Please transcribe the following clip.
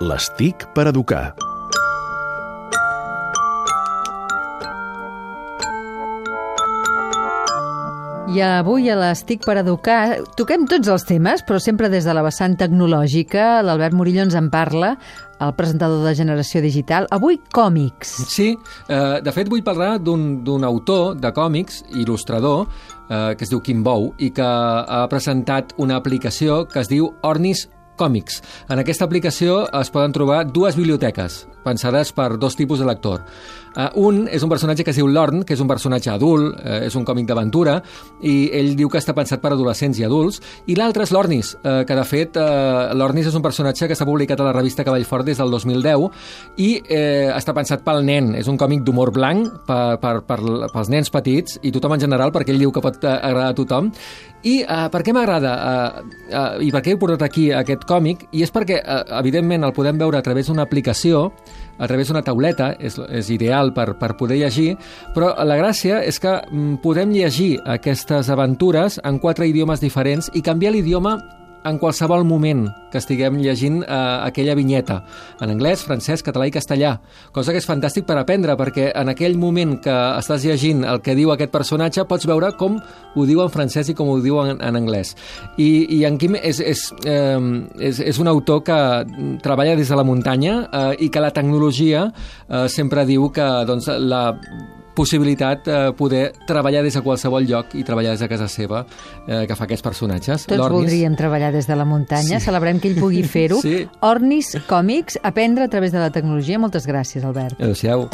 Les TIC per educar. I avui a l'Estic per Educar toquem tots els temes, però sempre des de la vessant tecnològica. L'Albert Murillo ens en parla, el presentador de Generació Digital. Avui, còmics. Sí, eh, de fet vull parlar d'un autor de còmics, il·lustrador, eh, que es diu Kim Bou, i que ha presentat una aplicació que es diu Ornis Còmics. En aquesta aplicació es poden trobar dues biblioteques, pensades per dos tipus de lector. Uh, un és un personatge que es diu Lorn, que és un personatge adult, uh, és un còmic d'aventura, i ell diu que està pensat per adolescents i adults, i l'altre és l'Ornis, uh, que de fet uh, l'Ornis és un personatge que s'ha publicat a la revista Cavall Fort des del 2010 i uh, està pensat pel nen, és un còmic d'humor blanc per, per, per, pels nens petits i tothom en general, perquè ell diu que pot agradar a tothom. I uh, per què m'agrada uh, uh, i per què he portat aquí aquest còmic? I és perquè, uh, evidentment, el podem veure a través d'una aplicació a través d'una tauleta, és, és ideal per, per poder llegir, però la gràcia és que mm, podem llegir aquestes aventures en quatre idiomes diferents i canviar l'idioma en qualsevol moment que estiguem llegint eh, aquella vinyeta, en anglès, francès, català i castellà, cosa que és fantàstic per aprendre, perquè en aquell moment que estàs llegint el que diu aquest personatge pots veure com ho diu en francès i com ho diu en, en anglès. I, i en Quim és, és, eh, és, és un autor que treballa des de la muntanya eh, i que la tecnologia eh, sempre diu que doncs, la possibilitat eh, poder treballar des de qualsevol lloc i treballar des de casa seva, eh, que fa aquests personatges. Tots voldríem treballar des de la muntanya, sí. celebrem que ell pugui fer-ho. sí. Ornis Còmics, aprendre a través de la tecnologia. Moltes gràcies, Albert. Adéu-siau.